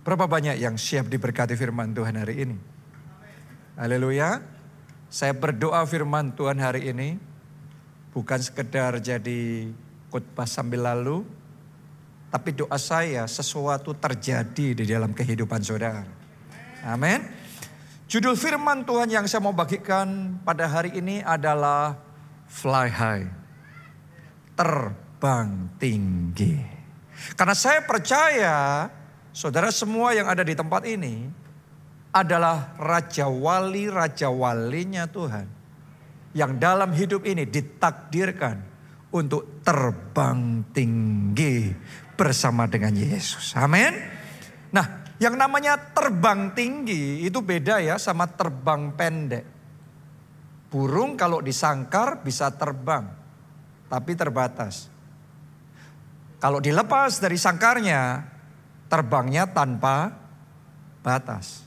Berapa banyak yang siap diberkati firman Tuhan hari ini? Haleluya. Saya berdoa firman Tuhan hari ini bukan sekedar jadi khotbah sambil lalu, tapi doa saya sesuatu terjadi di dalam kehidupan saudara. Amin. Judul firman Tuhan yang saya mau bagikan pada hari ini adalah Fly High. Terbang tinggi. Karena saya percaya saudara semua yang ada di tempat ini adalah raja wali raja walinya Tuhan. Yang dalam hidup ini ditakdirkan untuk terbang tinggi bersama dengan Yesus. Amin. Nah, yang namanya terbang tinggi itu beda ya sama terbang pendek. Burung kalau disangkar bisa terbang, tapi terbatas. Kalau dilepas dari sangkarnya, terbangnya tanpa batas.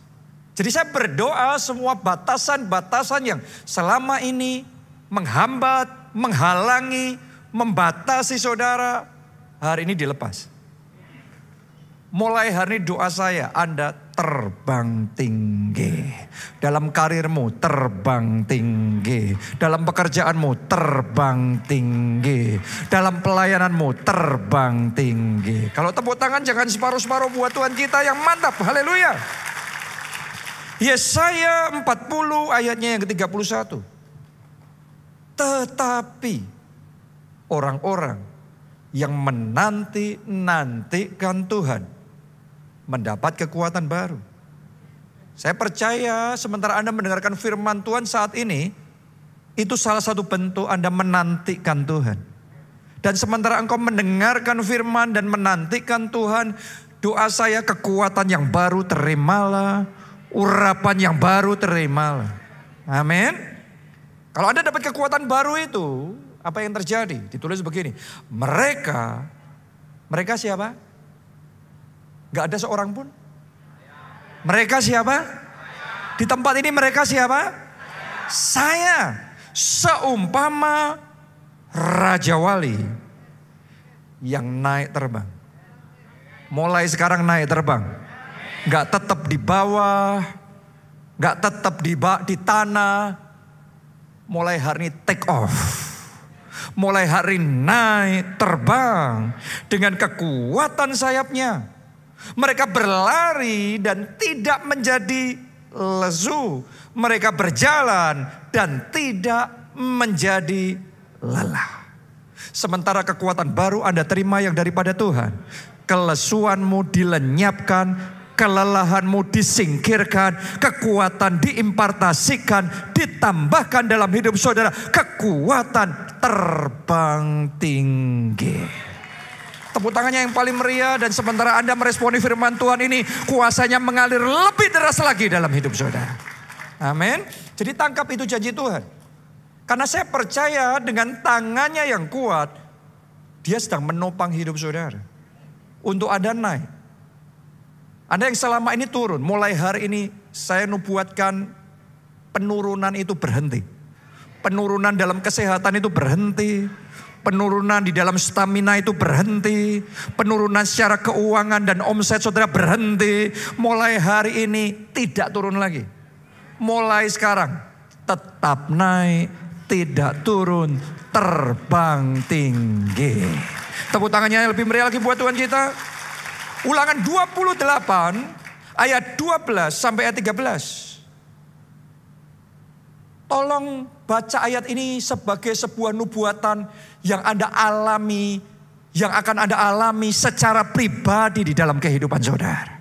Jadi saya berdoa semua batasan-batasan yang selama ini menghambat, menghalangi, membatasi saudara, hari ini dilepas. Mulai hari ini doa saya, Anda terbang tinggi. Dalam karirmu terbang tinggi. Dalam pekerjaanmu terbang tinggi. Dalam pelayananmu terbang tinggi. Kalau tepuk tangan jangan separuh-separuh buat Tuhan kita yang mantap. Haleluya. Yesaya 40 ayatnya yang ke-31. Tetapi orang-orang yang menanti-nantikan Tuhan mendapat kekuatan baru. Saya percaya sementara Anda mendengarkan firman Tuhan saat ini, itu salah satu bentuk Anda menantikan Tuhan. Dan sementara engkau mendengarkan firman dan menantikan Tuhan, doa saya kekuatan yang baru terimalah, urapan yang baru terimalah. Amin. Kalau Anda dapat kekuatan baru itu, apa yang terjadi? Ditulis begini, mereka, mereka siapa? Gak ada seorang pun. Mereka siapa? Di tempat ini mereka siapa? Saya. Seumpama Raja Wali yang naik terbang. Mulai sekarang naik terbang. Gak tetap di bawah. Gak tetap di, di tanah. Mulai hari ini take off mulai hari naik terbang dengan kekuatan sayapnya. Mereka berlari dan tidak menjadi lesu. Mereka berjalan dan tidak menjadi lelah. Sementara kekuatan baru Anda terima yang daripada Tuhan. Kelesuanmu dilenyapkan, kelelahanmu disingkirkan, kekuatan diimpartasikan, ditambahkan dalam hidup saudara, kekuatan terbang tinggi. Tepuk tangannya yang paling meriah dan sementara Anda meresponi firman Tuhan ini, kuasanya mengalir lebih deras lagi dalam hidup saudara. Amin. Jadi tangkap itu janji Tuhan. Karena saya percaya dengan tangannya yang kuat, dia sedang menopang hidup saudara. Untuk Anda naik. Anda yang selama ini turun, mulai hari ini saya nubuatkan penurunan itu berhenti. Penurunan dalam kesehatan itu berhenti Penurunan di dalam stamina itu berhenti. Penurunan secara keuangan dan omset saudara berhenti. Mulai hari ini tidak turun lagi. Mulai sekarang tetap naik, tidak turun, terbang tinggi. Tepuk tangannya yang lebih meriah lagi buat Tuhan kita. Ulangan 28 ayat 12 sampai ayat 13. Tolong baca ayat ini sebagai sebuah nubuatan yang Anda alami, yang akan Anda alami secara pribadi di dalam kehidupan saudara.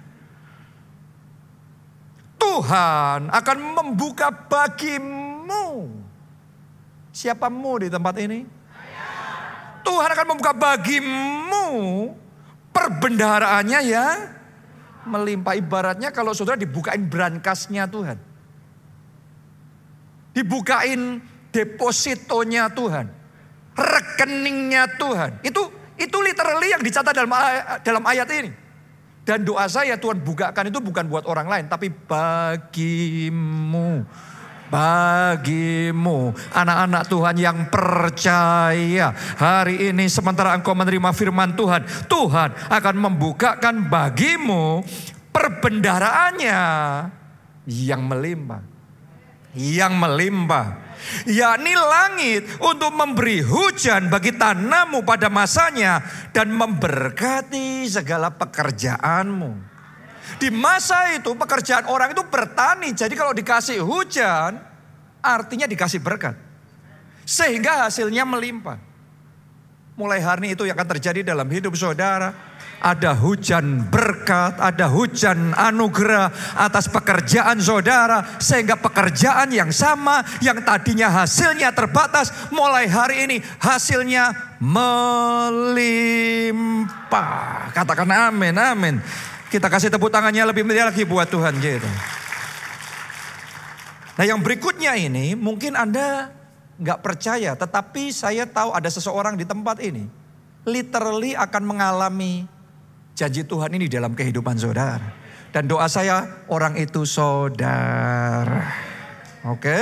Tuhan akan membuka bagimu. Siapamu di tempat ini? Tuhan akan membuka bagimu perbendaharaannya ya melimpah ibaratnya kalau saudara dibukain brankasnya Tuhan dibukain depositonya Tuhan, rekeningnya Tuhan. Itu itu literally yang dicatat dalam dalam ayat ini. Dan doa saya Tuhan bukakan itu bukan buat orang lain, tapi bagimu. Bagimu anak-anak Tuhan yang percaya hari ini sementara engkau menerima firman Tuhan, Tuhan akan membukakan bagimu Perbendaraannya yang melimpah. Yang melimpah. Yakni langit untuk memberi hujan bagi tanahmu pada masanya dan memberkati segala pekerjaanmu. Di masa itu pekerjaan orang itu bertani. Jadi kalau dikasih hujan artinya dikasih berkat. Sehingga hasilnya melimpah. Mulai hari itu yang akan terjadi dalam hidup saudara ada hujan berkat, ada hujan anugerah atas pekerjaan saudara, sehingga pekerjaan yang sama yang tadinya hasilnya terbatas, mulai hari ini hasilnya melimpah. Katakan amin, amin. Kita kasih tepuk tangannya lebih meriah lagi buat Tuhan gitu. Nah yang berikutnya ini mungkin Anda nggak percaya, tetapi saya tahu ada seseorang di tempat ini literally akan mengalami janji Tuhan ini dalam kehidupan saudara. Dan doa saya orang itu saudara. Oke,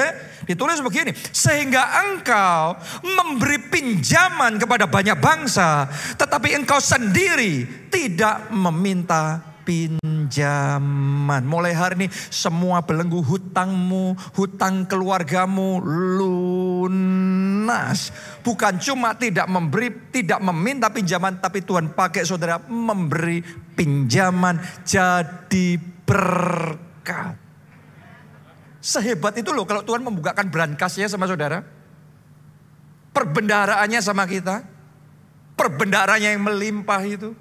ditulis begini, sehingga engkau memberi pinjaman kepada banyak bangsa, tetapi engkau sendiri tidak meminta pinjaman. Mulai hari ini semua belenggu hutangmu, hutang keluargamu lunas. Bukan cuma tidak memberi, tidak meminta pinjaman, tapi Tuhan pakai saudara memberi pinjaman jadi berkat. Sehebat itu loh kalau Tuhan membukakan berangkasnya sama saudara. Perbendaraannya sama kita. Perbendarannya yang melimpah itu.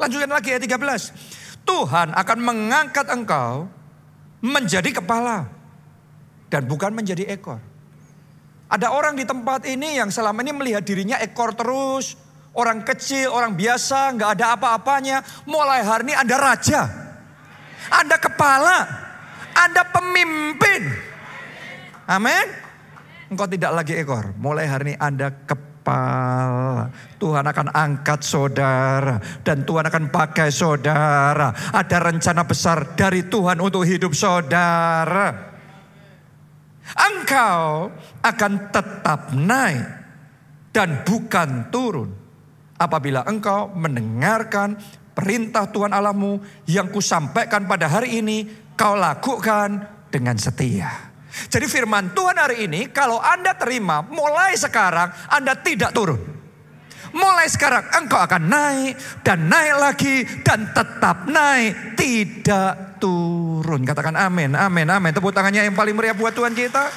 Lanjutkan lagi ayat 13. Tuhan akan mengangkat engkau menjadi kepala dan bukan menjadi ekor. Ada orang di tempat ini yang selama ini melihat dirinya ekor terus, orang kecil, orang biasa, nggak ada apa-apanya. Mulai hari ini Anda raja, Anda kepala, Anda pemimpin. Amin. Engkau tidak lagi ekor. Mulai hari ini Anda kepala kepala. Tuhan akan angkat saudara dan Tuhan akan pakai saudara. Ada rencana besar dari Tuhan untuk hidup saudara. Engkau akan tetap naik dan bukan turun. Apabila engkau mendengarkan perintah Tuhan Allahmu yang kusampaikan pada hari ini, kau lakukan dengan setia. Jadi firman Tuhan hari ini kalau Anda terima mulai sekarang Anda tidak turun. Mulai sekarang engkau akan naik dan naik lagi dan tetap naik tidak turun. Katakan amin, amin, amin. Tepuk tangannya yang paling meriah buat Tuhan kita.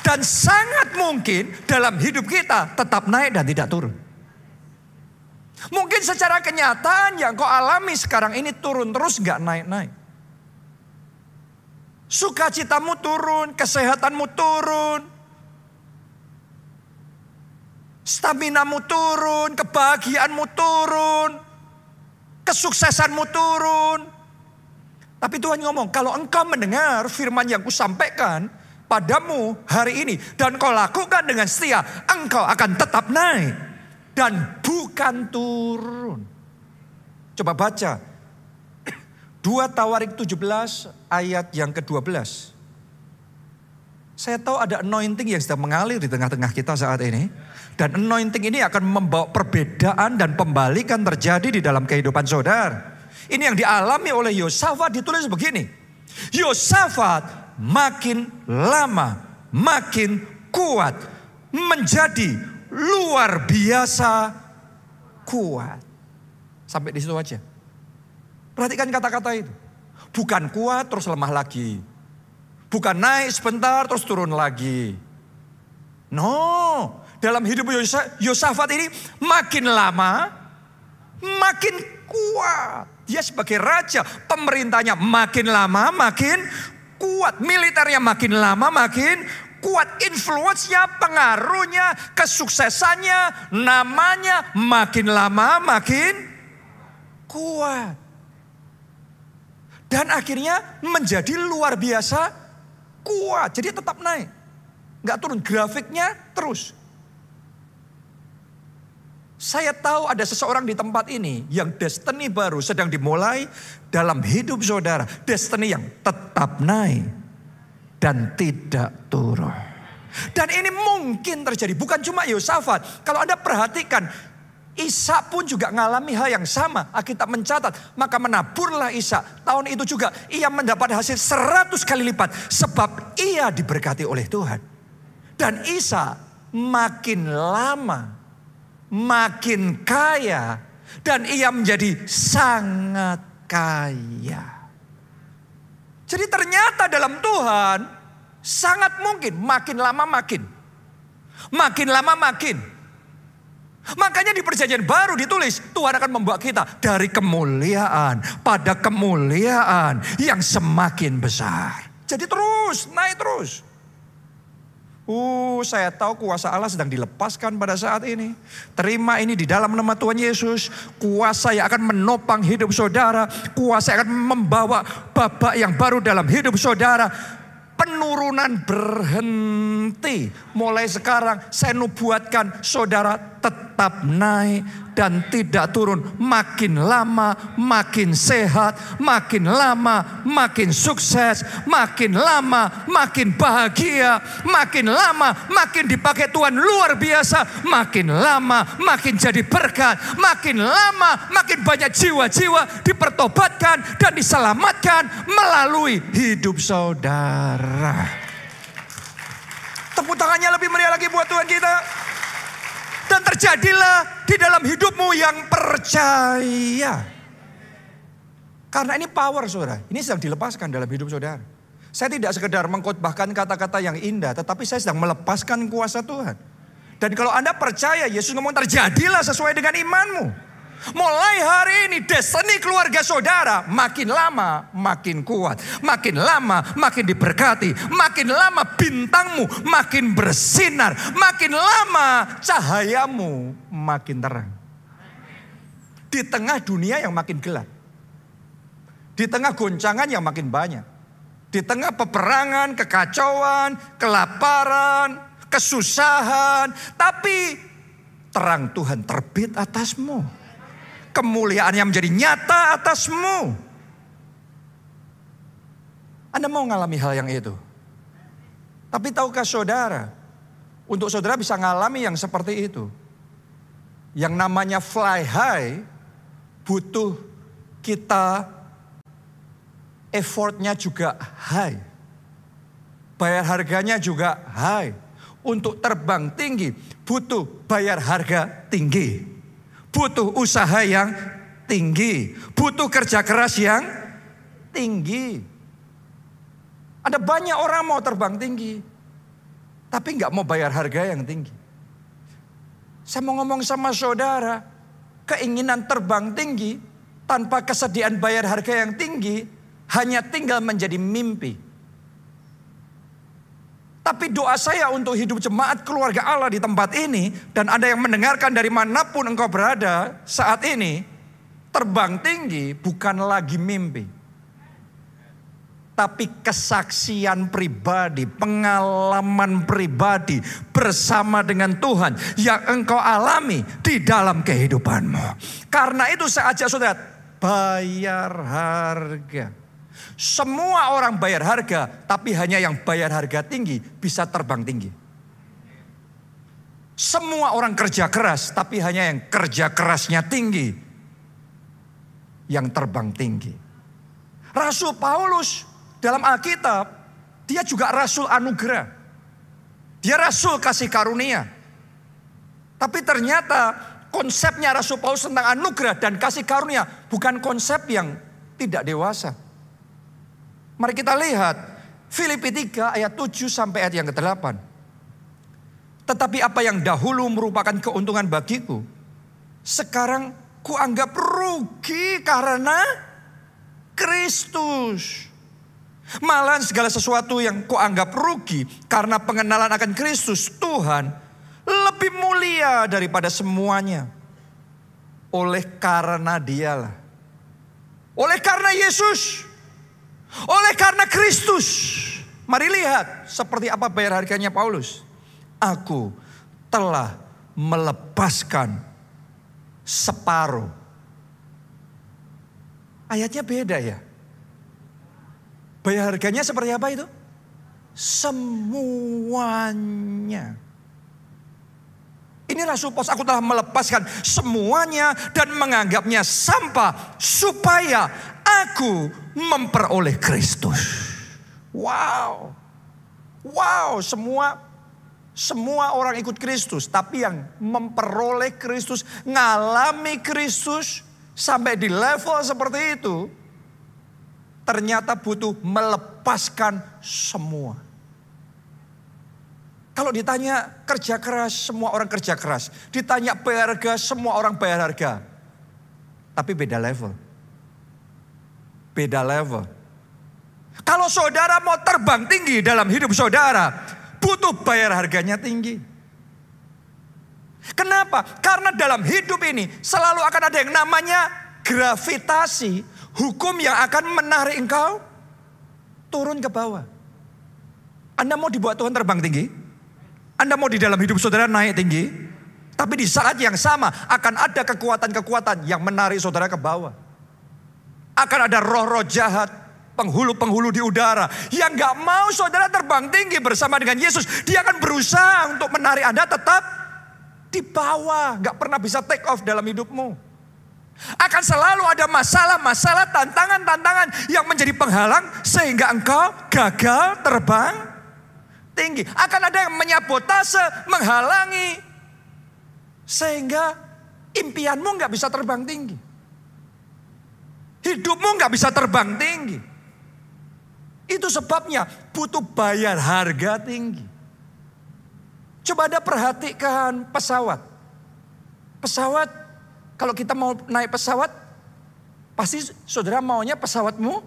Dan sangat mungkin dalam hidup kita tetap naik dan tidak turun. Mungkin secara kenyataan yang kau alami sekarang ini turun terus gak naik-naik. Sukacitamu turun, kesehatanmu turun. Staminamu turun, kebahagiaanmu turun. Kesuksesanmu turun. Tapi Tuhan ngomong, kalau engkau mendengar firman yang kusampaikan padamu hari ini. Dan kau lakukan dengan setia, engkau akan tetap naik. Dan bukan turun. Coba baca 2 Tawarik 17 ayat yang ke-12. Saya tahu ada anointing yang sedang mengalir di tengah-tengah kita saat ini. Dan anointing ini akan membawa perbedaan dan pembalikan terjadi di dalam kehidupan saudara. Ini yang dialami oleh Yosafat ditulis begini. Yosafat makin lama makin kuat. Menjadi luar biasa kuat. Sampai di situ aja. Perhatikan kata-kata itu. Bukan kuat terus lemah lagi. Bukan naik sebentar terus turun lagi. No, dalam hidup Yosafat ini makin lama makin kuat. Dia sebagai raja, pemerintahnya makin lama makin kuat. Militernya makin lama makin kuat. Influence-nya, pengaruhnya, kesuksesannya, namanya makin lama makin kuat. Dan akhirnya menjadi luar biasa kuat. Jadi tetap naik. Nggak turun, grafiknya terus. Saya tahu ada seseorang di tempat ini yang destiny baru sedang dimulai dalam hidup saudara. Destiny yang tetap naik dan tidak turun. Dan ini mungkin terjadi bukan cuma Yosafat. Kalau Anda perhatikan Isa pun juga mengalami hal yang sama. Alkitab mencatat, maka menaburlah Isa. Tahun itu juga ia mendapat hasil seratus kali lipat. Sebab ia diberkati oleh Tuhan. Dan Isa makin lama, makin kaya. Dan ia menjadi sangat kaya. Jadi ternyata dalam Tuhan sangat mungkin makin lama makin. Makin lama makin. Makanya di perjanjian baru ditulis Tuhan akan membawa kita dari kemuliaan pada kemuliaan yang semakin besar. Jadi terus, naik terus. Uh, saya tahu kuasa Allah sedang dilepaskan pada saat ini. Terima ini di dalam nama Tuhan Yesus. Kuasa yang akan menopang hidup saudara. Kuasa yang akan membawa babak yang baru dalam hidup saudara penurunan berhenti. Mulai sekarang saya nubuatkan saudara tetap naik dan tidak turun. Makin lama makin sehat, makin lama makin sukses, makin lama makin bahagia, makin lama makin dipakai Tuhan luar biasa, makin lama makin jadi berkat, makin lama makin banyak jiwa-jiwa dipertobatkan dan diselamatkan melalui hidup saudara. Tepuk tangannya lebih meriah lagi buat Tuhan kita. Dan terjadilah di dalam hidupmu yang percaya. Karena ini power saudara. Ini sedang dilepaskan dalam hidup saudara. Saya tidak sekedar mengkhotbahkan kata-kata yang indah. Tetapi saya sedang melepaskan kuasa Tuhan. Dan kalau Anda percaya Yesus ngomong terjadilah sesuai dengan imanmu. Mulai hari ini destiny keluarga saudara makin lama makin kuat. Makin lama makin diberkati. Makin lama bintangmu makin bersinar. Makin lama cahayamu makin terang. Di tengah dunia yang makin gelap. Di tengah goncangan yang makin banyak. Di tengah peperangan, kekacauan, kelaparan, kesusahan. Tapi terang Tuhan terbit atasmu kemuliaannya menjadi nyata atasmu. Anda mau mengalami hal yang itu. Tapi tahukah saudara, untuk saudara bisa mengalami yang seperti itu. Yang namanya fly high, butuh kita effortnya juga high. Bayar harganya juga high. Untuk terbang tinggi, butuh bayar harga tinggi butuh usaha yang tinggi, butuh kerja keras yang tinggi. Ada banyak orang mau terbang tinggi, tapi nggak mau bayar harga yang tinggi. Saya mau ngomong sama saudara, keinginan terbang tinggi tanpa kesediaan bayar harga yang tinggi hanya tinggal menjadi mimpi. Tapi doa saya untuk hidup jemaat keluarga Allah di tempat ini. Dan ada yang mendengarkan dari mana pun engkau berada saat ini. Terbang tinggi bukan lagi mimpi. Tapi kesaksian pribadi, pengalaman pribadi bersama dengan Tuhan yang engkau alami di dalam kehidupanmu. Karena itu saya ajak saudara, bayar harga. Semua orang bayar harga, tapi hanya yang bayar harga tinggi bisa terbang tinggi. Semua orang kerja keras, tapi hanya yang kerja kerasnya tinggi yang terbang tinggi. Rasul Paulus dalam Alkitab, dia juga rasul anugerah. Dia rasul kasih karunia. Tapi ternyata konsepnya Rasul Paulus tentang anugerah dan kasih karunia bukan konsep yang tidak dewasa. Mari kita lihat Filipi 3 ayat 7 sampai ayat yang ke-8. Tetapi apa yang dahulu merupakan keuntungan bagiku, sekarang kuanggap rugi karena Kristus. Malah segala sesuatu yang kuanggap rugi karena pengenalan akan Kristus Tuhan lebih mulia daripada semuanya. Oleh karena dialah. Oleh karena Yesus oleh karena Kristus. Mari lihat seperti apa bayar harganya Paulus. Aku telah melepaskan separuh. Ayatnya beda ya. Bayar harganya seperti apa itu? Semuanya. Ini rasul pos aku telah melepaskan semuanya dan menganggapnya sampah supaya aku memperoleh Kristus. Wow. Wow, semua semua orang ikut Kristus, tapi yang memperoleh Kristus, ngalami Kristus sampai di level seperti itu, ternyata butuh melepaskan semua. Kalau ditanya kerja keras, semua orang kerja keras. Ditanya bayar harga, semua orang bayar harga. Tapi beda level. Beda level. Kalau saudara mau terbang tinggi dalam hidup saudara, butuh bayar harganya tinggi. Kenapa? Karena dalam hidup ini selalu akan ada yang namanya gravitasi, hukum yang akan menarik engkau turun ke bawah. Anda mau dibuat Tuhan terbang tinggi? Anda mau di dalam hidup saudara naik tinggi? Tapi di saat yang sama akan ada kekuatan-kekuatan yang menarik saudara ke bawah. Akan ada roh-roh jahat penghulu-penghulu di udara yang gak mau saudara terbang tinggi bersama dengan Yesus. Dia akan berusaha untuk menarik Anda tetap di bawah. Gak pernah bisa take off dalam hidupmu. Akan selalu ada masalah-masalah, tantangan-tantangan yang menjadi penghalang sehingga engkau gagal terbang tinggi. Akan ada yang menyabotase, menghalangi sehingga impianmu nggak bisa terbang tinggi. Hidupmu nggak bisa terbang tinggi. Itu sebabnya butuh bayar harga tinggi. Coba Anda perhatikan pesawat. Pesawat, kalau kita mau naik pesawat, pasti saudara maunya pesawatmu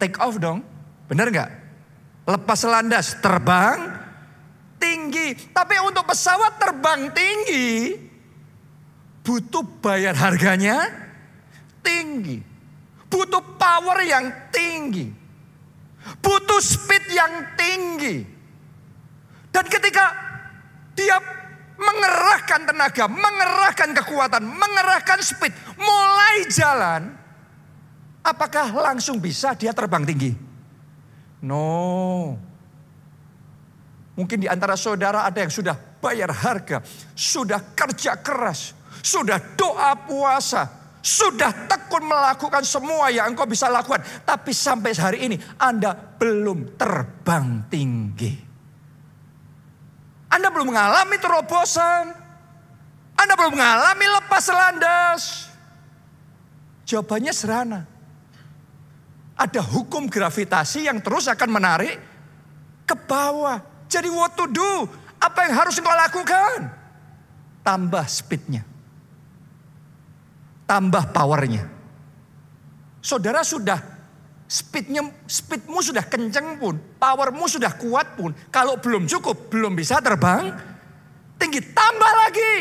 take off dong. Benar nggak? Lepas landas, terbang tinggi. Tapi untuk pesawat terbang tinggi, butuh bayar harganya tinggi. Butuh power yang tinggi. Butuh speed yang tinggi. Dan ketika dia mengerahkan tenaga, mengerahkan kekuatan, mengerahkan speed, mulai jalan, apakah langsung bisa dia terbang tinggi? No. Mungkin di antara saudara ada yang sudah bayar harga, sudah kerja keras, sudah doa puasa, sudah tekun melakukan semua yang engkau bisa lakukan. Tapi sampai hari ini Anda belum terbang tinggi. Anda belum mengalami terobosan. Anda belum mengalami lepas landas. Jawabannya sederhana. Ada hukum gravitasi yang terus akan menarik ke bawah. Jadi what to do? Apa yang harus engkau lakukan? Tambah speednya tambah powernya. Saudara sudah speednya, speedmu sudah kenceng pun, powermu sudah kuat pun, kalau belum cukup, belum bisa terbang tinggi, tambah lagi,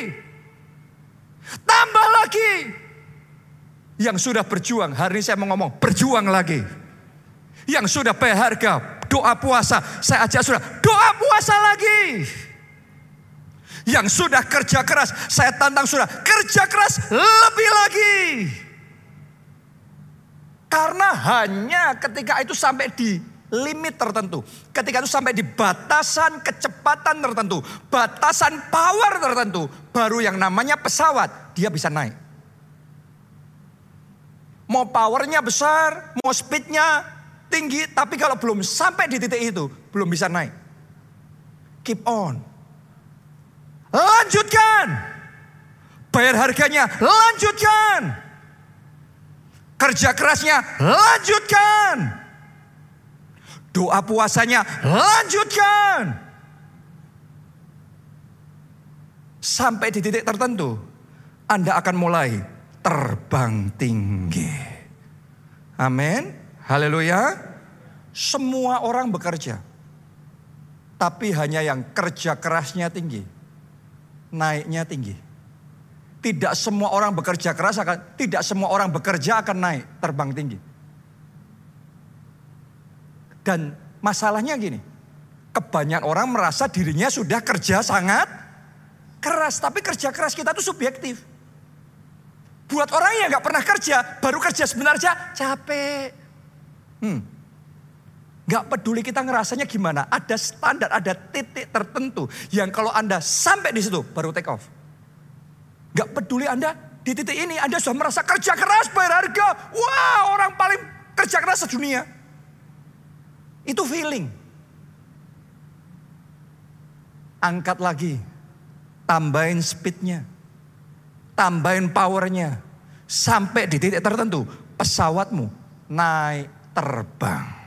tambah lagi. Yang sudah berjuang, hari ini saya mau ngomong, berjuang lagi. Yang sudah harga, doa puasa, saya ajak sudah, doa puasa lagi. Yang sudah kerja keras, saya tantang sudah kerja keras lebih lagi. Karena hanya ketika itu sampai di limit tertentu. Ketika itu sampai di batasan kecepatan tertentu. Batasan power tertentu. Baru yang namanya pesawat dia bisa naik. Mau powernya besar, mau speednya tinggi. Tapi kalau belum sampai di titik itu, belum bisa naik. Keep on. Lanjutkan. Bayar harganya, lanjutkan. Kerja kerasnya, lanjutkan. Doa puasanya, lanjutkan. Sampai di titik tertentu, Anda akan mulai terbang tinggi. Amin. Haleluya. Semua orang bekerja. Tapi hanya yang kerja kerasnya tinggi naiknya tinggi. Tidak semua orang bekerja keras akan tidak semua orang bekerja akan naik terbang tinggi. Dan masalahnya gini. Kebanyakan orang merasa dirinya sudah kerja sangat keras, tapi kerja keras kita itu subjektif. Buat orang yang nggak pernah kerja, baru kerja sebenarnya capek. Hmm. Gak peduli kita ngerasanya gimana. Ada standar, ada titik tertentu. Yang kalau Anda sampai di situ baru take off. Gak peduli Anda di titik ini Anda sudah merasa kerja keras bayar harga. Wah orang paling kerja keras sedunia. Itu feeling. Angkat lagi. Tambahin speednya. Tambahin powernya. Sampai di titik tertentu. Pesawatmu naik terbang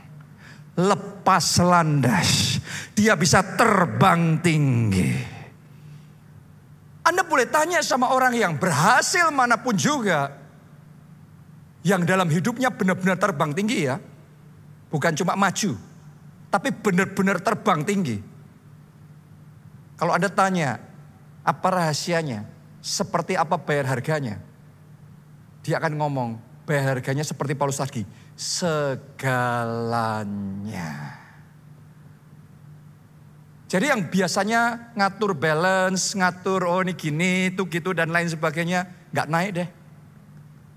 lepas landas. Dia bisa terbang tinggi. Anda boleh tanya sama orang yang berhasil mana pun juga. Yang dalam hidupnya benar-benar terbang tinggi ya. Bukan cuma maju. Tapi benar-benar terbang tinggi. Kalau Anda tanya, apa rahasianya? Seperti apa bayar harganya? Dia akan ngomong, bayar harganya seperti Paulus lagi segalanya. Jadi yang biasanya ngatur balance, ngatur oh ini gini, itu gitu dan lain sebagainya, nggak naik deh.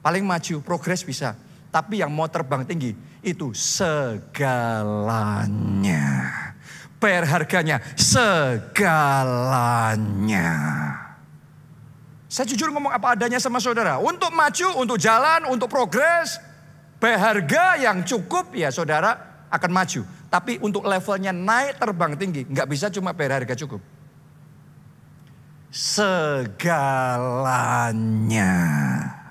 Paling maju, progres bisa. Tapi yang mau terbang tinggi itu segalanya. Bayar harganya segalanya. Saya jujur ngomong apa adanya sama saudara. Untuk maju, untuk jalan, untuk progres, Harga yang cukup ya saudara akan maju. Tapi untuk levelnya naik terbang tinggi, nggak bisa cuma bayar harga cukup. Segalanya.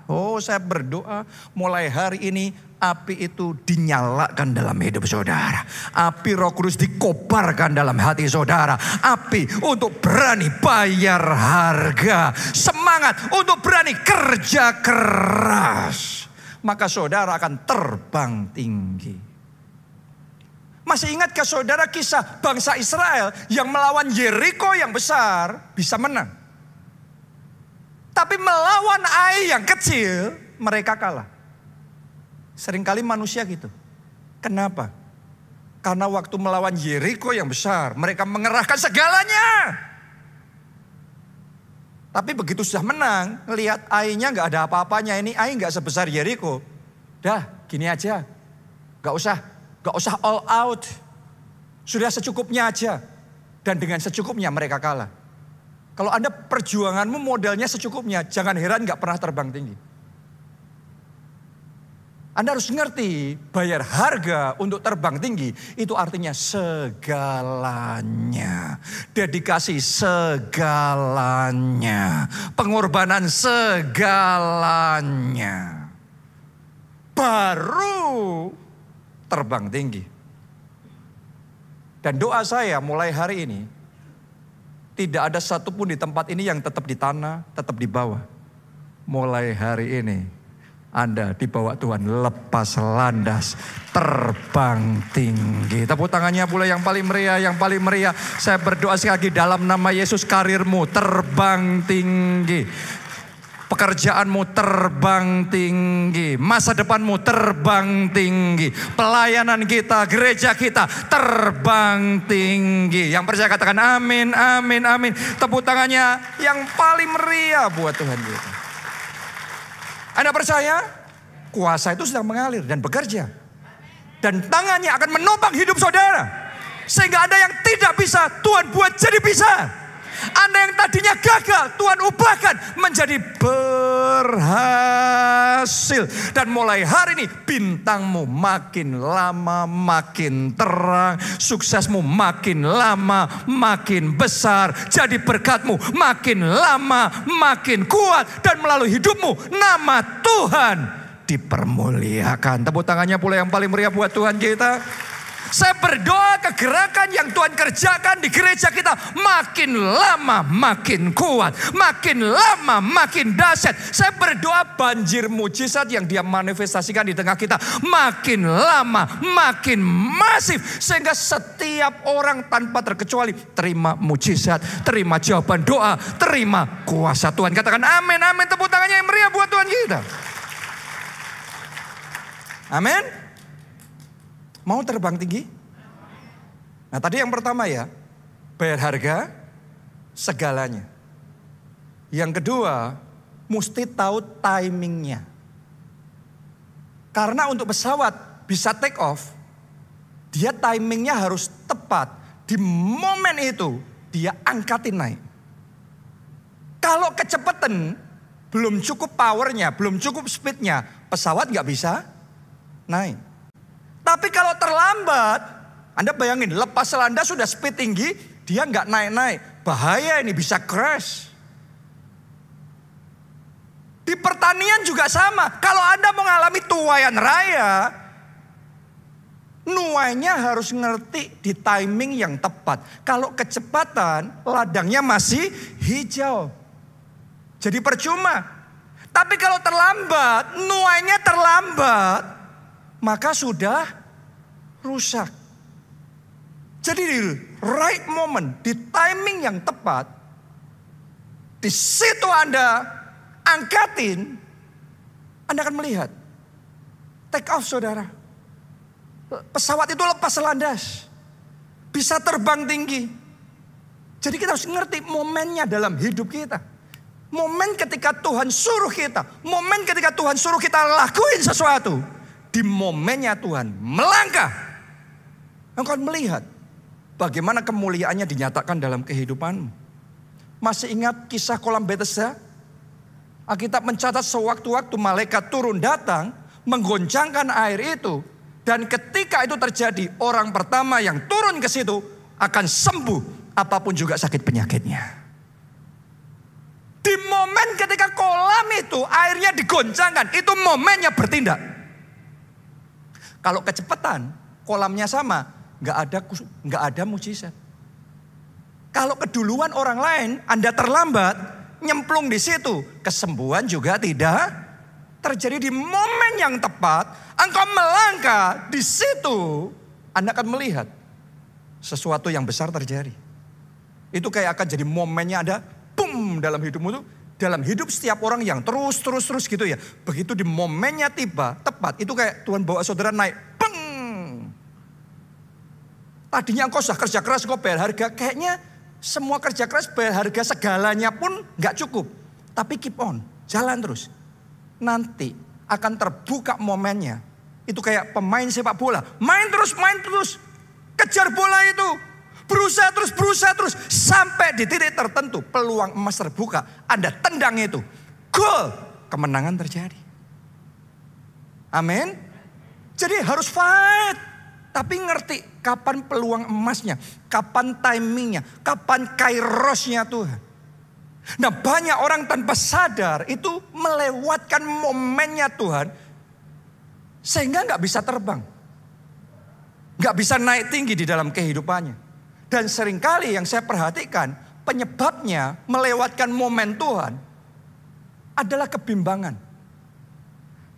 Oh saya berdoa mulai hari ini api itu dinyalakan dalam hidup saudara. Api roh kudus dikobarkan dalam hati saudara. Api untuk berani bayar harga. Semangat untuk berani kerja keras maka saudara akan terbang tinggi. Masih ingatkah saudara kisah bangsa Israel yang melawan Yeriko yang besar bisa menang? Tapi melawan Ai yang kecil mereka kalah. Seringkali manusia gitu. Kenapa? Karena waktu melawan Yeriko yang besar mereka mengerahkan segalanya. Tapi begitu sudah menang, lihat Ainya nggak ada apa-apanya. Ini Ai nggak sebesar Jericho. Dah, gini aja. Gak usah, gak usah all out. Sudah secukupnya aja. Dan dengan secukupnya mereka kalah. Kalau Anda perjuanganmu modalnya secukupnya, jangan heran nggak pernah terbang tinggi. Anda harus ngerti bayar harga untuk terbang tinggi itu artinya segalanya. Dedikasi segalanya. Pengorbanan segalanya. Baru terbang tinggi. Dan doa saya mulai hari ini tidak ada satupun di tempat ini yang tetap di tanah, tetap di bawah. Mulai hari ini anda dibawa Tuhan lepas landas terbang tinggi. Tepuk tangannya pula yang paling meriah, yang paling meriah. Saya berdoa sekali lagi dalam nama Yesus karirmu terbang tinggi. Pekerjaanmu terbang tinggi, masa depanmu terbang tinggi, pelayanan kita, gereja kita terbang tinggi. Yang percaya katakan amin, amin, amin. Tepuk tangannya yang paling meriah buat Tuhan kita. Anda percaya? Kuasa itu sedang mengalir dan bekerja. Dan tangannya akan menopang hidup saudara. Sehingga Anda yang tidak bisa, Tuhan buat jadi bisa. Anda yang tadinya gagal, Tuhan ubahkan menjadi berhasil. Dan mulai hari ini bintangmu makin lama makin terang. Suksesmu makin lama makin besar. Jadi berkatmu makin lama makin kuat. Dan melalui hidupmu nama Tuhan dipermuliakan. Tepuk tangannya pula yang paling meriah buat Tuhan kita. Saya berdoa kegerakan yang Tuhan kerjakan di gereja kita makin lama makin kuat, makin lama makin dahsyat. Saya berdoa banjir mujizat yang dia manifestasikan di tengah kita makin lama makin masif sehingga setiap orang tanpa terkecuali terima mujizat, terima jawaban doa, terima kuasa Tuhan. Katakan amin, amin. Tepuk tangannya yang meriah buat Tuhan kita. Amin. Mau terbang tinggi? Nah tadi yang pertama ya, bayar harga segalanya. Yang kedua, mesti tahu timingnya. Karena untuk pesawat bisa take off, Dia timingnya harus tepat. Di momen itu dia angkatin naik. Kalau kecepatan belum cukup powernya, belum cukup speednya, pesawat nggak bisa naik. Tapi kalau terlambat, Anda bayangin lepas landas sudah speed tinggi, dia nggak naik-naik. Bahaya ini bisa crash. Di pertanian juga sama. Kalau Anda mengalami tuayan raya, nuainya harus ngerti di timing yang tepat. Kalau kecepatan, ladangnya masih hijau. Jadi percuma. Tapi kalau terlambat, nuainya terlambat, maka sudah rusak. Jadi di right moment, di timing yang tepat, di situ Anda angkatin, Anda akan melihat. Take off saudara. Pesawat itu lepas landas. Bisa terbang tinggi. Jadi kita harus ngerti momennya dalam hidup kita. Momen ketika Tuhan suruh kita. Momen ketika Tuhan suruh kita lakuin sesuatu. Di momennya Tuhan melangkah. Engkau melihat bagaimana kemuliaannya dinyatakan dalam kehidupanmu. Masih ingat kisah kolam Bethesda? Alkitab mencatat sewaktu-waktu malaikat turun datang menggoncangkan air itu dan ketika itu terjadi orang pertama yang turun ke situ akan sembuh apa pun juga sakit penyakitnya. Di momen ketika kolam itu airnya digoncangkan, itu momennya bertindak. Kalau kecepatan, kolamnya sama, nggak ada nggak ada mujizat. Kalau keduluan orang lain, Anda terlambat, nyemplung di situ, kesembuhan juga tidak terjadi di momen yang tepat. Engkau melangkah di situ, Anda akan melihat sesuatu yang besar terjadi. Itu kayak akan jadi momennya ada boom dalam hidupmu tuh dalam hidup setiap orang yang terus terus terus gitu ya. Begitu di momennya tiba, tepat itu kayak Tuhan bawa saudara naik, peng. Tadinya engkau sudah kerja keras, engkau bayar harga, kayaknya semua kerja keras bayar harga segalanya pun nggak cukup. Tapi keep on, jalan terus. Nanti akan terbuka momennya. Itu kayak pemain sepak bola, main terus, main terus, kejar bola itu, Berusaha terus, berusaha terus. Sampai di titik tertentu peluang emas terbuka. Anda tendang itu. Gol. Kemenangan terjadi. Amin. Jadi harus fight. Tapi ngerti kapan peluang emasnya. Kapan timingnya. Kapan kairosnya Tuhan. Nah banyak orang tanpa sadar itu melewatkan momennya Tuhan. Sehingga nggak bisa terbang. Nggak bisa naik tinggi di dalam kehidupannya. Dan sering kali yang saya perhatikan penyebabnya melewatkan momen Tuhan adalah kebimbangan.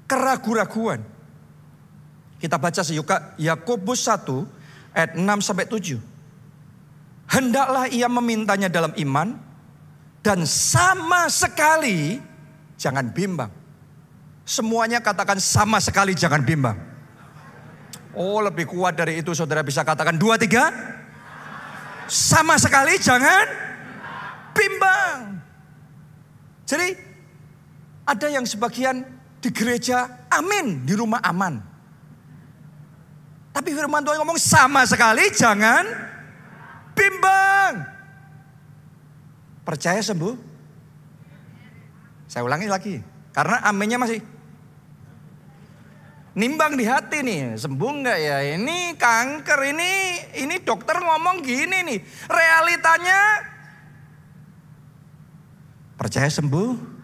Keraguan-raguan. Kita baca seyuka Yakobus 1 ayat 6 sampai 7. Hendaklah ia memintanya dalam iman dan sama sekali jangan bimbang. Semuanya katakan sama sekali jangan bimbang. Oh lebih kuat dari itu saudara bisa katakan dua tiga sama sekali jangan bimbang. Jadi ada yang sebagian di gereja amin, di rumah aman. Tapi firman Tuhan ngomong sama sekali jangan bimbang. Percaya sembuh? Saya ulangi lagi. Karena aminnya masih nimbang di hati nih, sembuh nggak ya? Ini kanker, ini ini dokter ngomong gini nih. Realitanya percaya sembuh?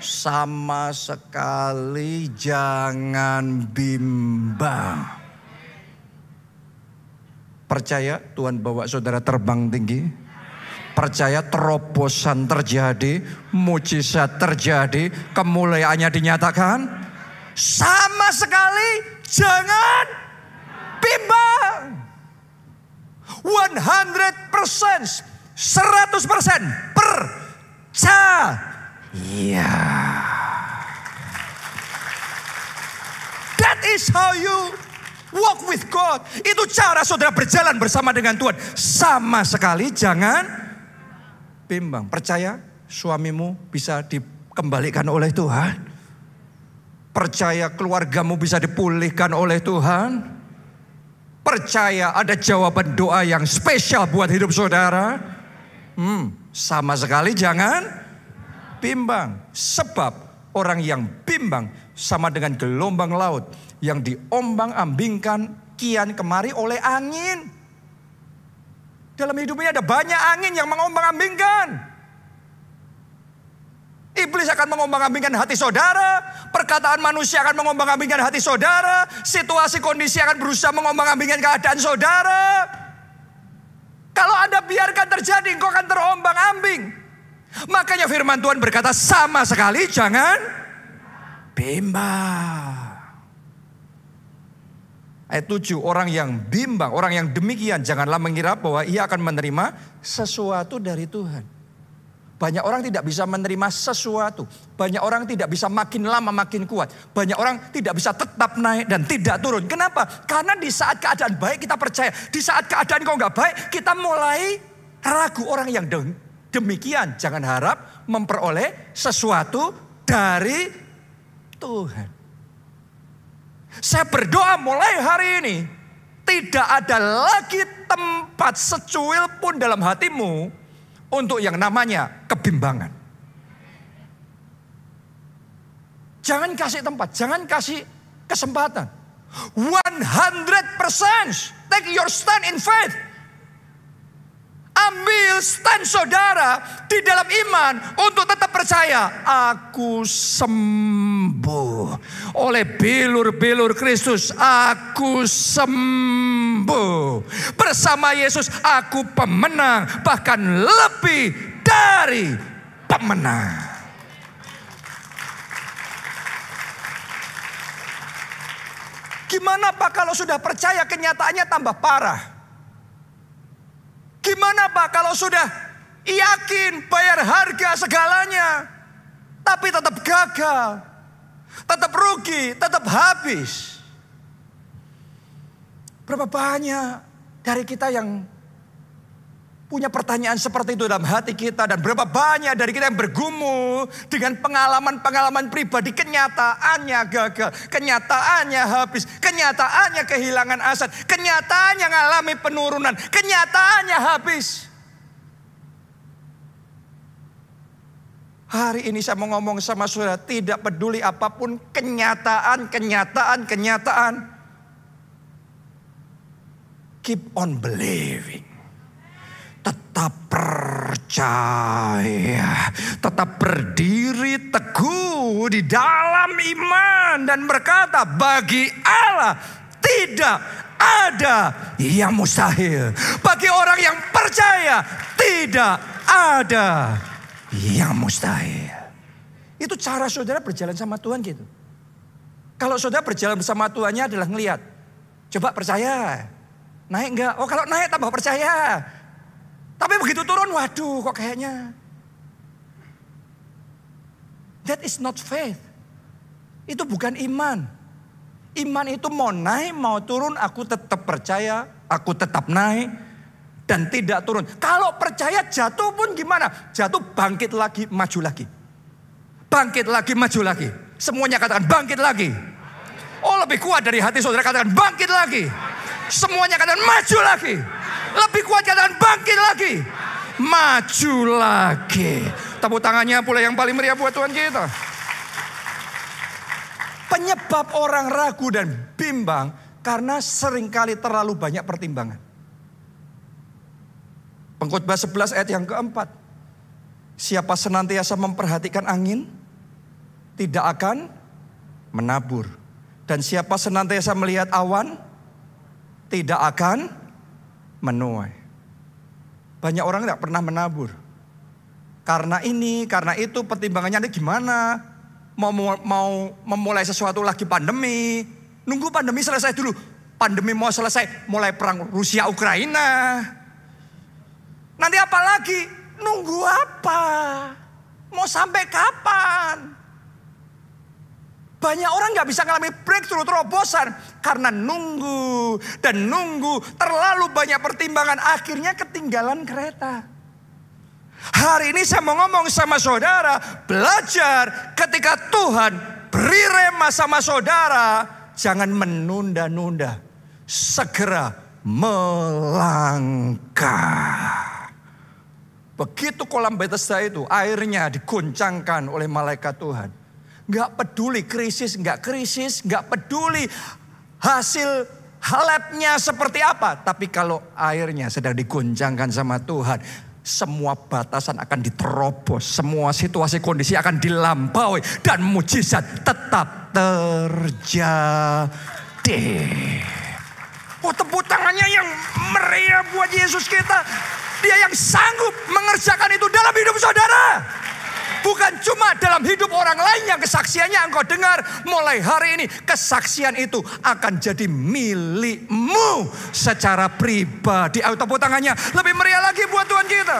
Sama sekali jangan bimbang. Percaya Tuhan bawa saudara terbang tinggi? Percaya terobosan terjadi, mujizat terjadi, kemuliaannya dinyatakan? Sama sekali jangan bimbang. 100%, 100% percaya. That is how you walk with God. Itu cara saudara berjalan bersama dengan Tuhan. Sama sekali jangan bimbang. Percaya suamimu bisa dikembalikan oleh Tuhan. Percaya keluargamu bisa dipulihkan oleh Tuhan. Percaya ada jawaban doa yang spesial buat hidup saudara? Hmm, sama sekali jangan bimbang. Sebab orang yang bimbang sama dengan gelombang laut yang diombang-ambingkan kian kemari oleh angin. Dalam hidup ini ada banyak angin yang mengombang-ambingkan. Iblis akan mengombang-ambingkan hati saudara, perkataan manusia akan mengombang-ambingkan hati saudara, situasi kondisi akan berusaha mengombang-ambingkan keadaan saudara. Kalau Anda biarkan terjadi, engkau akan terombang-ambing. Makanya firman Tuhan berkata sama sekali jangan bimbang. Ayat 7, orang yang bimbang, orang yang demikian janganlah mengira bahwa ia akan menerima sesuatu dari Tuhan. Banyak orang tidak bisa menerima sesuatu. Banyak orang tidak bisa makin lama makin kuat. Banyak orang tidak bisa tetap naik dan tidak turun. Kenapa? Karena di saat keadaan baik kita percaya. Di saat keadaan kau nggak baik kita mulai ragu orang yang demikian. Jangan harap memperoleh sesuatu dari Tuhan. Saya berdoa mulai hari ini. Tidak ada lagi tempat secuil pun dalam hatimu untuk yang namanya kebimbangan. Jangan kasih tempat, jangan kasih kesempatan. 100% take your stand in faith. Ambil stand saudara di dalam iman untuk tetap percaya. Aku sembuh oleh bilur-bilur Kristus. Aku sembuh. Bersama Yesus aku pemenang. Bahkan lebih dari pemenang. Gimana Pak kalau sudah percaya kenyataannya tambah parah? Gimana Pak kalau sudah yakin bayar harga segalanya. Tapi tetap gagal. Tetap rugi, tetap habis. Berapa banyak dari kita yang punya pertanyaan seperti itu dalam hati kita dan berapa banyak dari kita yang bergumul dengan pengalaman-pengalaman pribadi kenyataannya gagal, kenyataannya habis, kenyataannya kehilangan aset, kenyataannya mengalami penurunan, kenyataannya habis. Hari ini saya mau ngomong sama saudara, tidak peduli apa pun kenyataan, kenyataan, kenyataan. Keep on believing tetap percaya, tetap berdiri teguh di dalam iman dan berkata, "Bagi Allah tidak ada yang mustahil." Bagi orang yang percaya, tidak ada yang mustahil. Itu cara saudara berjalan sama Tuhan gitu. Kalau saudara berjalan bersama Tuhannya adalah ngelihat. Coba percaya. Naik enggak? Oh kalau naik tambah percaya. Tapi begitu turun, waduh kok kayaknya. That is not faith. Itu bukan iman. Iman itu mau naik, mau turun, aku tetap percaya, aku tetap naik, dan tidak turun. Kalau percaya jatuh pun gimana? Jatuh bangkit lagi, maju lagi. Bangkit lagi, maju lagi. Semuanya katakan bangkit lagi. Oh lebih kuat dari hati saudara katakan bangkit lagi. Semuanya katakan maju lagi. Lebih kuat katakan bangkit lagi. Maju lagi. Tepuk tangannya pula yang paling meriah buat Tuhan kita. Penyebab orang ragu dan bimbang karena sering kali terlalu banyak pertimbangan. Pengkhotbah 11 ayat yang keempat. Siapa senantiasa memperhatikan angin, tidak akan menabur. Dan siapa senantiasa melihat awan, tidak akan menuai. Banyak orang tidak pernah menabur. Karena ini, karena itu pertimbangannya ini gimana? Mau, mau memulai sesuatu lagi pandemi. Nunggu pandemi selesai dulu. Pandemi mau selesai, mulai perang Rusia Ukraina. Nanti apa lagi? Nunggu apa? Mau sampai kapan? Banyak orang nggak bisa ngalami breakthrough terobosan karena nunggu dan nunggu terlalu banyak pertimbangan akhirnya ketinggalan kereta. Hari ini saya mau ngomong sama saudara, belajar ketika Tuhan beri rema sama saudara, jangan menunda-nunda. segera melangkah. Begitu kolam Bethesda itu airnya diguncangkan oleh malaikat Tuhan. Gak peduli krisis, gak krisis, gak peduli hasil halapnya seperti apa. Tapi kalau airnya sedang diguncangkan sama Tuhan, semua batasan akan diterobos, semua situasi kondisi akan dilampaui dan mujizat tetap terjadi. Oh tepuk tangannya yang meriah buat Yesus kita. Dia yang sanggup mengerjakan itu dalam hidup saudara. Bukan cuma dalam hidup orang lain yang kesaksiannya engkau dengar. Mulai hari ini kesaksian itu akan jadi milikmu secara pribadi. Ayo tangannya lebih meriah lagi buat Tuhan kita.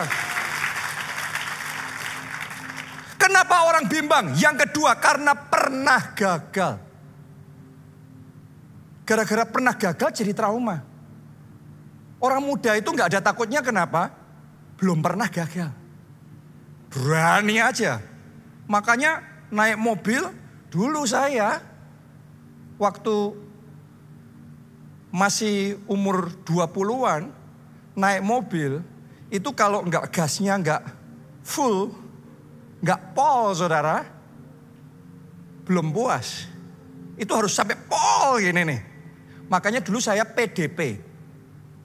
Kenapa orang bimbang? Yang kedua karena pernah gagal. Gara-gara pernah gagal jadi trauma. Orang muda itu nggak ada takutnya kenapa? Belum pernah gagal. Berani aja. Makanya naik mobil dulu saya waktu masih umur 20-an naik mobil itu kalau enggak gasnya enggak full, enggak pol saudara, belum puas. Itu harus sampai pol gini nih. Makanya dulu saya PDP,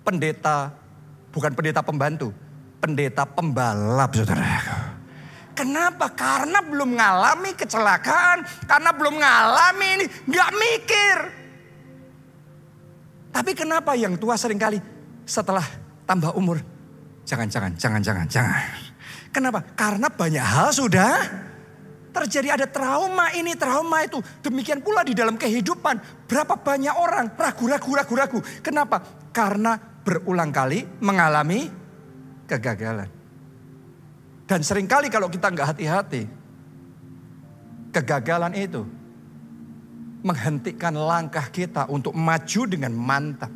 pendeta, bukan pendeta pembantu, pendeta pembalap saudara. Kenapa? Karena belum mengalami kecelakaan, karena belum mengalami ini, nggak mikir. Tapi kenapa yang tua sering kali setelah tambah umur, jangan, jangan, jangan, jangan, jangan. Kenapa? Karena banyak hal sudah terjadi ada trauma ini, trauma itu. Demikian pula di dalam kehidupan. Berapa banyak orang ragu-ragu, ragu-ragu. Kenapa? Karena berulang kali mengalami kegagalan. Dan sering kali kalau kita nggak hati-hati, kegagalan itu menghentikan langkah kita untuk maju dengan mantap.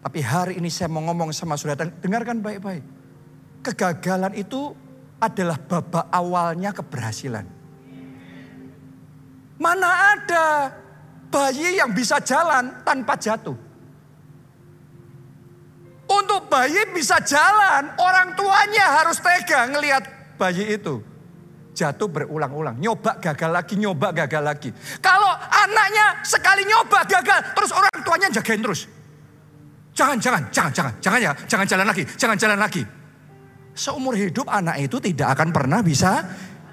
Tapi hari ini saya mau ngomong sama saudara, dengarkan baik-baik. Kegagalan itu adalah babak awalnya keberhasilan. Mana ada bayi yang bisa jalan tanpa jatuh? Untuk bayi bisa jalan, orang tuanya harus tega ngelihat bayi itu. Jatuh berulang-ulang, nyoba gagal lagi, nyoba gagal lagi. Kalau anaknya sekali nyoba gagal, terus orang tuanya jagain terus. Jangan, jangan, jangan, jangan, jangan ya, jangan jalan lagi, jangan jalan lagi. Seumur hidup anak itu tidak akan pernah bisa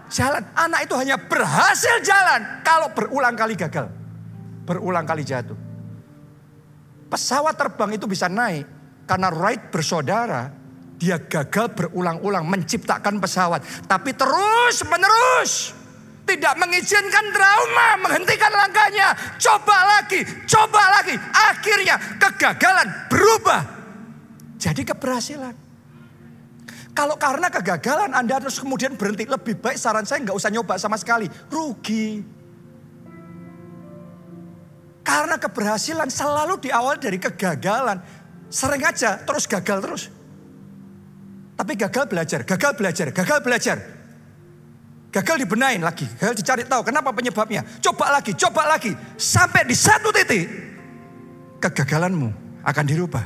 jalan. Anak itu hanya berhasil jalan kalau berulang kali gagal. Berulang kali jatuh. Pesawat terbang itu bisa naik karena Wright bersaudara, dia gagal berulang-ulang menciptakan pesawat. Tapi terus menerus tidak mengizinkan trauma, menghentikan langkahnya. Coba lagi, coba lagi. Akhirnya kegagalan berubah jadi keberhasilan. Kalau karena kegagalan Anda terus kemudian berhenti, lebih baik saran saya nggak usah nyoba sama sekali. Rugi. Karena keberhasilan selalu diawali dari kegagalan. Sering aja terus gagal terus. Tapi gagal belajar, gagal belajar, gagal belajar. Gagal dibenain lagi, gagal dicari tahu kenapa penyebabnya. Coba lagi, coba lagi. Sampai di satu titik, kegagalanmu akan dirubah.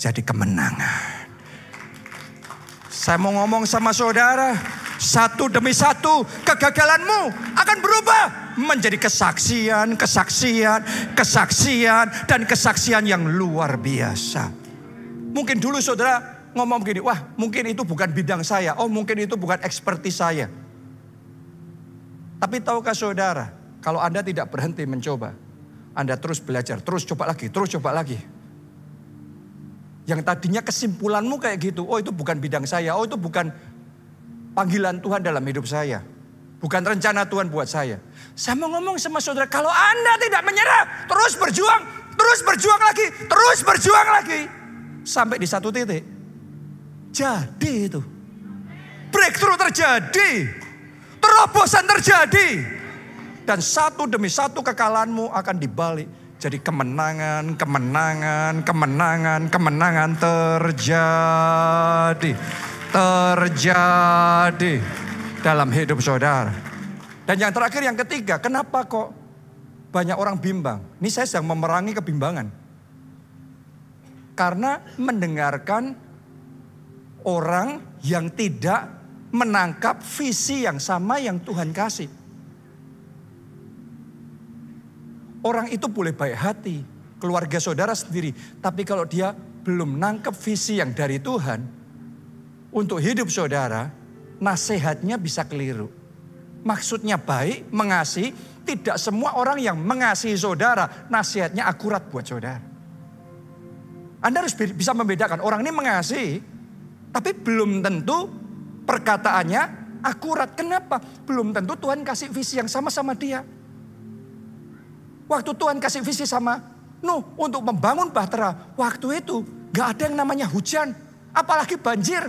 Jadi kemenangan. Saya mau ngomong sama saudara, satu demi satu kegagalanmu akan berubah menjadi kesaksian, kesaksian, kesaksian, dan kesaksian yang luar biasa. Mungkin dulu saudara ngomong begini, wah mungkin itu bukan bidang saya, oh mungkin itu bukan ekspertis saya. Tapi tahukah saudara, kalau Anda tidak berhenti mencoba, Anda terus belajar, terus coba lagi, terus coba lagi. Yang tadinya kesimpulanmu kayak gitu, oh itu bukan bidang saya, oh itu bukan panggilan Tuhan dalam hidup saya. Bukan rencana Tuhan buat saya. Saya mau ngomong sama saudara, kalau Anda tidak menyerah, terus berjuang, terus berjuang lagi, terus berjuang lagi. Sampai di satu titik. Jadi itu. Breakthrough terjadi. Terobosan terjadi. Dan satu demi satu kekalahanmu akan dibalik. Jadi kemenangan, kemenangan, kemenangan, kemenangan terjadi terjadi dalam hidup saudara. Dan yang terakhir yang ketiga, kenapa kok banyak orang bimbang. Ini saya sedang memerangi kebimbangan. Karena mendengarkan orang yang tidak menangkap visi yang sama yang Tuhan kasih. Orang itu boleh baik hati, keluarga saudara sendiri. Tapi kalau dia belum nangkep visi yang dari Tuhan, untuk hidup saudara, nasihatnya bisa keliru. Maksudnya baik, mengasihi, tidak semua orang yang mengasihi saudara, nasihatnya akurat buat saudara. Anda harus bisa membedakan, orang ini mengasihi, tapi belum tentu perkataannya akurat. Kenapa? Belum tentu Tuhan kasih visi yang sama sama dia. Waktu Tuhan kasih visi sama Nuh untuk membangun bahtera. Waktu itu gak ada yang namanya hujan. Apalagi banjir.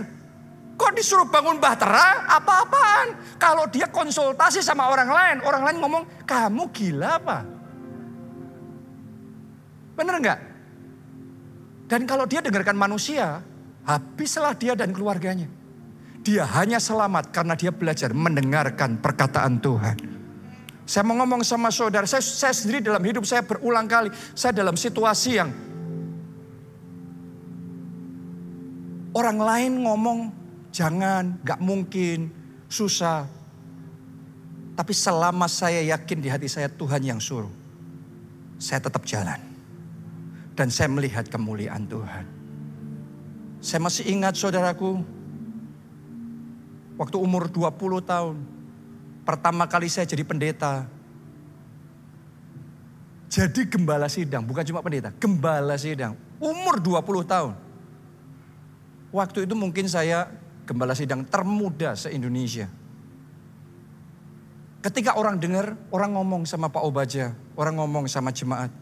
Kok disuruh bangun bahtera? Apa-apaan? Kalau dia konsultasi sama orang lain. Orang lain ngomong, kamu gila apa? Bener nggak? Dan kalau dia dengarkan manusia, habislah dia dan keluarganya. Dia hanya selamat karena dia belajar mendengarkan perkataan Tuhan. Saya mau ngomong sama saudara, saya, saya sendiri dalam hidup saya berulang kali, saya dalam situasi yang orang lain ngomong jangan, gak mungkin, susah. Tapi selama saya yakin di hati saya Tuhan yang suruh, saya tetap jalan. Dan saya melihat kemuliaan Tuhan. Saya masih ingat saudaraku, waktu umur 20 tahun, Pertama kali saya jadi pendeta. Jadi gembala sidang, bukan cuma pendeta, gembala sidang. Umur 20 tahun. Waktu itu mungkin saya gembala sidang termuda se-Indonesia. Ketika orang dengar, orang ngomong sama Pak Obaja, orang ngomong sama jemaat.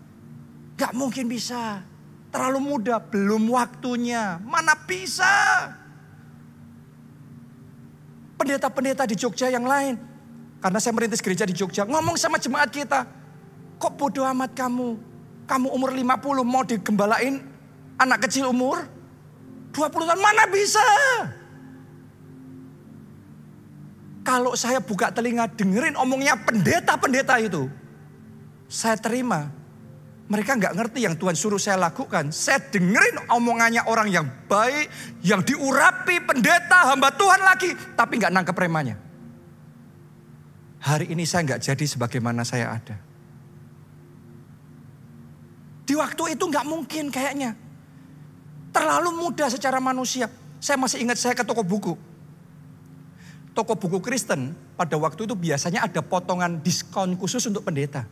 Gak mungkin bisa, terlalu muda, belum waktunya, mana bisa. Pendeta-pendeta di Jogja yang lain, karena saya merintis gereja di Jogja, ngomong sama jemaat kita, kok bodoh amat kamu? Kamu umur 50 mau digembalain anak kecil umur 20 tahun, mana bisa? Kalau saya buka telinga dengerin omongnya pendeta-pendeta itu, saya terima. Mereka nggak ngerti yang Tuhan suruh saya lakukan. Saya dengerin omongannya orang yang baik, yang diurapi pendeta, hamba Tuhan lagi. Tapi nggak nangkep remanya hari ini saya nggak jadi sebagaimana saya ada. Di waktu itu nggak mungkin kayaknya. Terlalu mudah secara manusia. Saya masih ingat saya ke toko buku. Toko buku Kristen pada waktu itu biasanya ada potongan diskon khusus untuk pendeta.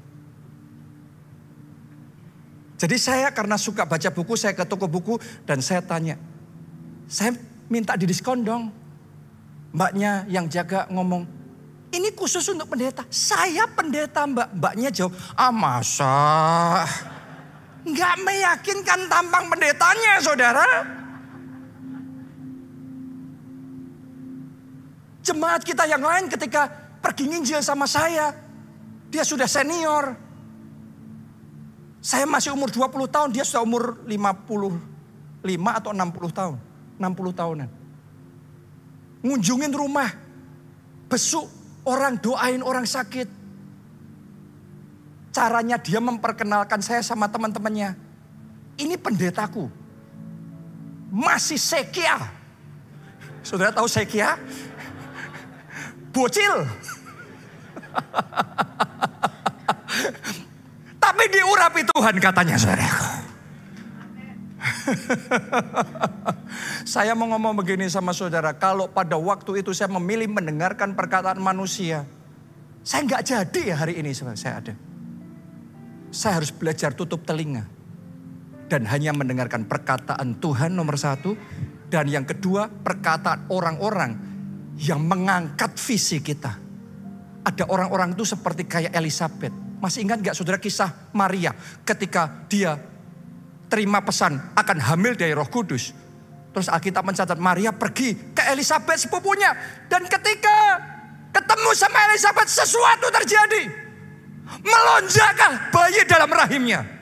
Jadi saya karena suka baca buku, saya ke toko buku dan saya tanya. Saya minta di diskon dong. Mbaknya yang jaga ngomong, ini khusus untuk pendeta. Saya pendeta mbak. Mbaknya jawab, ah masa. Nggak meyakinkan tampang pendetanya saudara. Jemaat kita yang lain ketika pergi nginjil sama saya. Dia sudah senior. Saya masih umur 20 tahun, dia sudah umur 55 atau 60 tahun. 60 tahunan. Ngunjungin rumah, besuk Orang doain orang sakit. Caranya dia memperkenalkan saya sama teman-temannya. Ini pendetaku. Masih sekia. Saudara tahu sekia? Bocil. Tapi diurapi Tuhan katanya saudaraku. saya mau ngomong begini sama saudara, kalau pada waktu itu saya memilih mendengarkan perkataan manusia, saya nggak jadi ya hari ini saya ada. Saya harus belajar tutup telinga. Dan hanya mendengarkan perkataan Tuhan nomor satu. Dan yang kedua perkataan orang-orang yang mengangkat visi kita. Ada orang-orang itu seperti kayak Elizabeth. Masih ingat gak saudara kisah Maria ketika dia terima pesan akan hamil dari roh kudus. Terus Alkitab mencatat Maria pergi ke Elizabeth sepupunya. Dan ketika ketemu sama Elizabeth sesuatu terjadi. Melonjakkah bayi dalam rahimnya.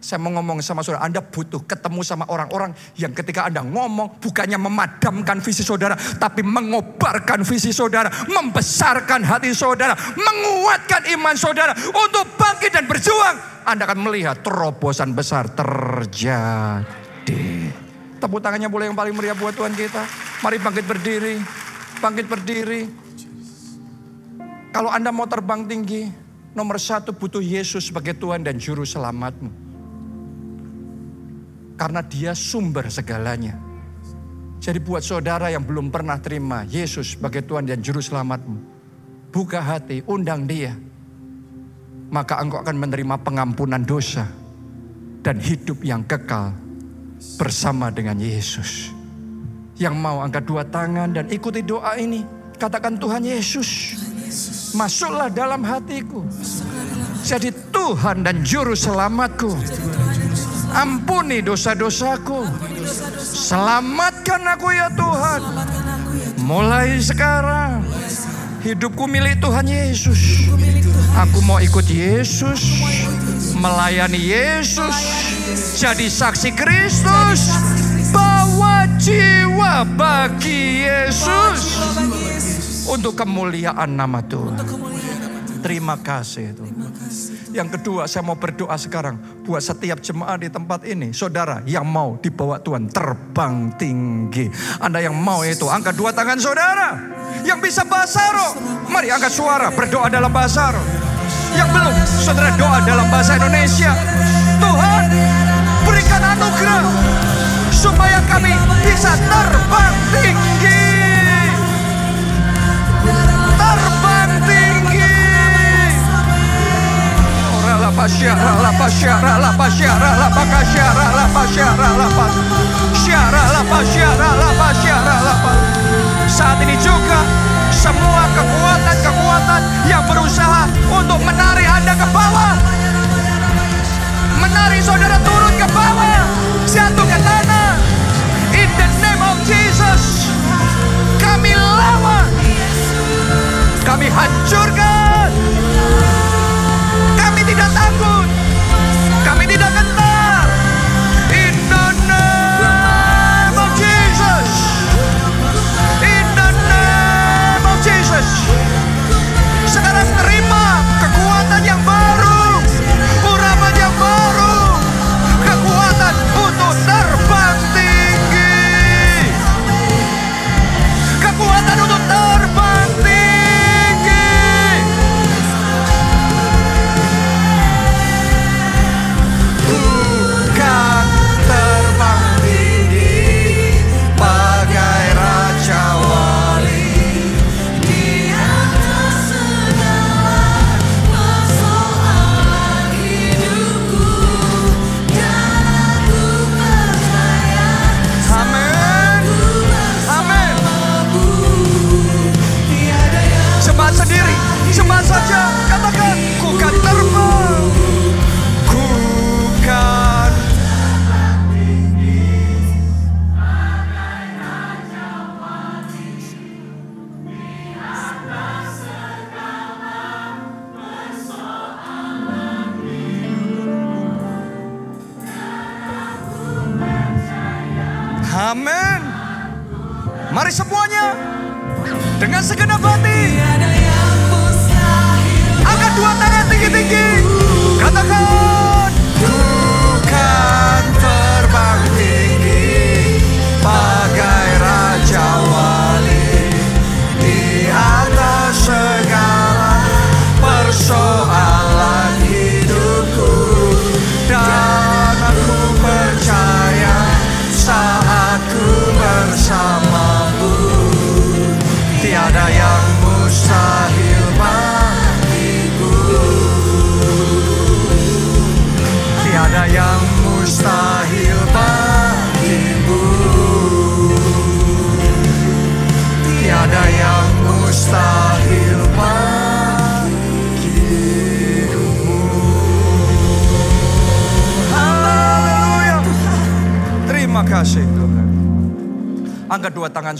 Saya mau ngomong sama saudara, Anda butuh ketemu sama orang-orang yang ketika Anda ngomong bukannya memadamkan visi saudara, tapi mengobarkan visi saudara, membesarkan hati saudara, menguatkan iman saudara untuk bangkit dan berjuang. Anda akan melihat terobosan besar terjadi. Tepuk tangannya boleh yang paling meriah buat Tuhan kita. Mari bangkit berdiri, bangkit berdiri. Kalau Anda mau terbang tinggi, nomor satu butuh Yesus sebagai Tuhan dan Juru Selamatmu. Karena dia sumber segalanya. Jadi buat saudara yang belum pernah terima Yesus sebagai Tuhan dan Juru Selamatmu. Buka hati, undang dia. Maka engkau akan menerima pengampunan dosa. Dan hidup yang kekal bersama dengan Yesus. Yang mau angkat dua tangan dan ikuti doa ini. Katakan Tuhan Yesus. Masuklah dalam hatiku. Jadi Tuhan dan Juru Selamatku. Ampuni dosa-dosaku. Selamatkan aku ya Tuhan. Mulai sekarang hidupku milik Tuhan Yesus. Aku mau ikut Yesus, melayani Yesus, jadi saksi Kristus, bawa jiwa bagi Yesus untuk kemuliaan nama Tuhan. Terima kasih Tuhan. Yang kedua saya mau berdoa sekarang buat setiap jemaat di tempat ini. Saudara yang mau dibawa Tuhan terbang tinggi. Anda yang mau itu angkat dua tangan saudara. Yang bisa bahasa roh. Mari angkat suara berdoa dalam bahasa roh. Yang belum saudara doa dalam bahasa Indonesia. Tuhan berikan anugerah supaya kami bisa terbang tinggi. La pasyara, la pasyara, la pasyara, la pakasyara, la pasyara, la pasyara, la pasyara, la pasyara, la Saat ini juga semua kekuatan-kekuatan yang berusaha untuk menarik Anda ke bawah. Menarik saudara turun ke bawah. Jatuh ke tanah.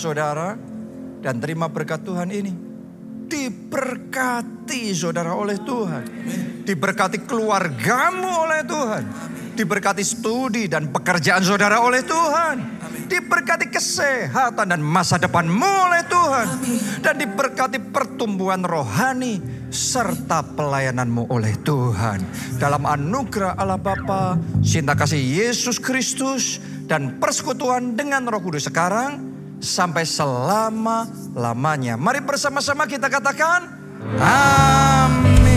Saudara dan terima berkat Tuhan ini diberkati saudara oleh Tuhan. Diberkati keluargamu oleh Tuhan. Diberkati studi dan pekerjaan saudara oleh Tuhan. Diberkati kesehatan dan masa depanmu oleh Tuhan. Dan diberkati pertumbuhan rohani serta pelayananmu oleh Tuhan. Dalam anugerah Allah Bapa, cinta kasih Yesus Kristus, dan persekutuan dengan roh kudus sekarang, sampai selama-lamanya. Mari bersama-sama kita katakan, Amin.